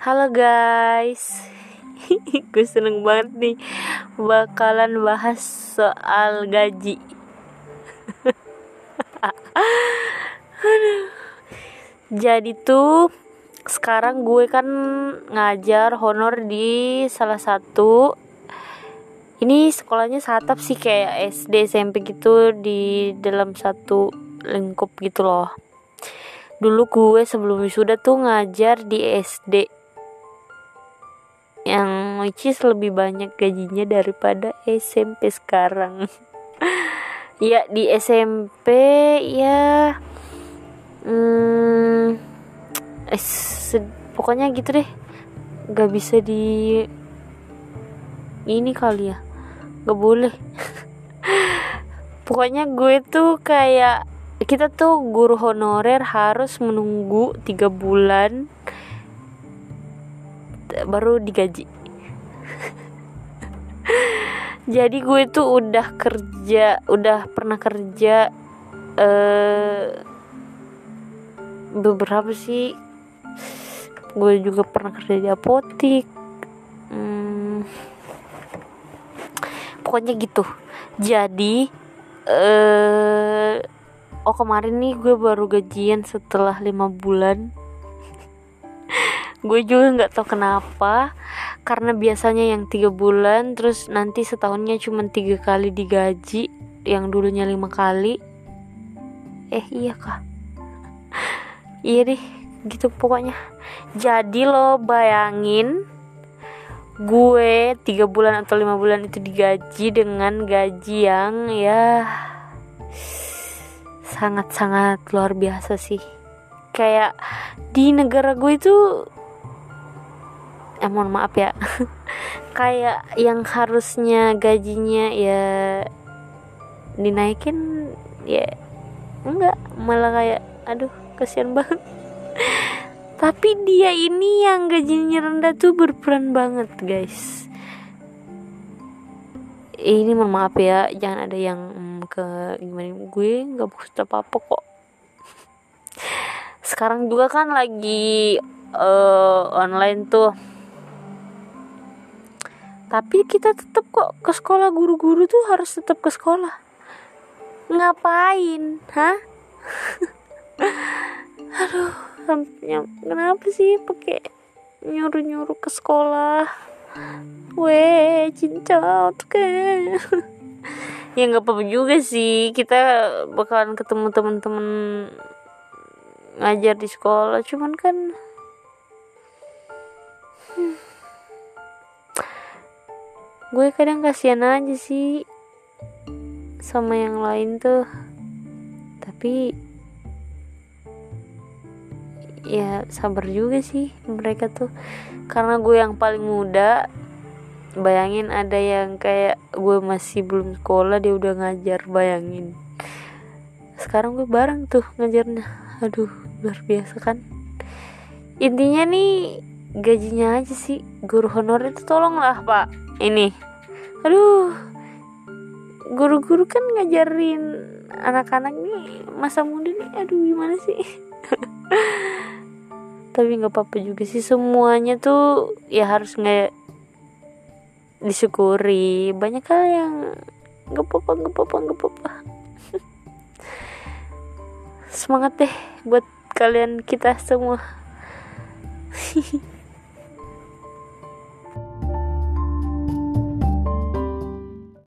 Halo guys. Gue seneng banget nih Bakalan bahas soal gaji. Jadi tuh Sekarang gue kan ngajar honor di salah satu Ini sekolahnya satap sih kayak SD SMP gitu Di dalam satu lingkup gitu loh. Dulu gue sebelum wisuda tuh ngajar di SD yang which is lebih banyak gajinya daripada SMP sekarang. Ya di SMP ya hmm, eh, pokoknya gitu deh. Gak bisa di ini kali ya. Gak boleh. Pokoknya gue tuh kayak kita tuh guru honorer harus menunggu tiga bulan baru digaji. Jadi gue tuh udah kerja udah pernah kerja uh, beberapa sih. Gue juga pernah kerja di apotik. Hmm, pokoknya gitu. Jadi uh, oh kemarin nih gue baru gajian setelah lima bulan gue juga nggak tahu kenapa. Karena biasanya yang tiga bulan terus nanti setahunnya cuma tiga kali digaji yang dulunya lima kali. Eh iya kah? Iya deh gitu pokoknya. Jadi lo bayangin gue tiga bulan atau lima bulan itu digaji dengan gaji yang ya sangat-sangat luar biasa sih. Kayak di negara gue itu eh mohon maaf ya. Kayak yang harusnya gajinya ya dinaikin ya enggak. Malah kayak aduh kasihan banget. Tapi dia ini yang gajinya rendah tuh berperan banget guys. Ini mohon maaf ya jangan ada yang hmm, ke gimana gue nggak maksud apa apa kok. Sekarang juga kan lagi uh, online tuh tapi kita tetap kok ke sekolah guru-guru tuh harus tetap ke sekolah. Ngapain? Hah? Aduh kenapa sih pakai nyuruh-nyuruh ke sekolah? Weh cinta tuh ya nggak apa-apa juga sih. Kita bakalan ketemu teman-teman ngajar di sekolah. Cuman kan gue kadang kasihan aja sih sama yang lain tuh. Tapi ya sabar juga sih mereka tuh. Karena gue yang paling muda bayangin ada yang kayak gue masih belum sekolah dia udah ngajar bayangin. Sekarang gue bareng tuh ngajarnya. Aduh luar biasa kan? Intinya nih gajinya aja sih. Guru honor itu tolonglah pak ini. Aduh. Guru-guru kan ngajarin anak-anak nih masa muda nih aduh gimana sih? Tapi nggak apa-apa juga sih semuanya tuh ya harus nggak disyukuri. Banyak hal yang nggak apa-apa nggak apa-apa nggak apa-apa. Semangat deh buat kalian kita semua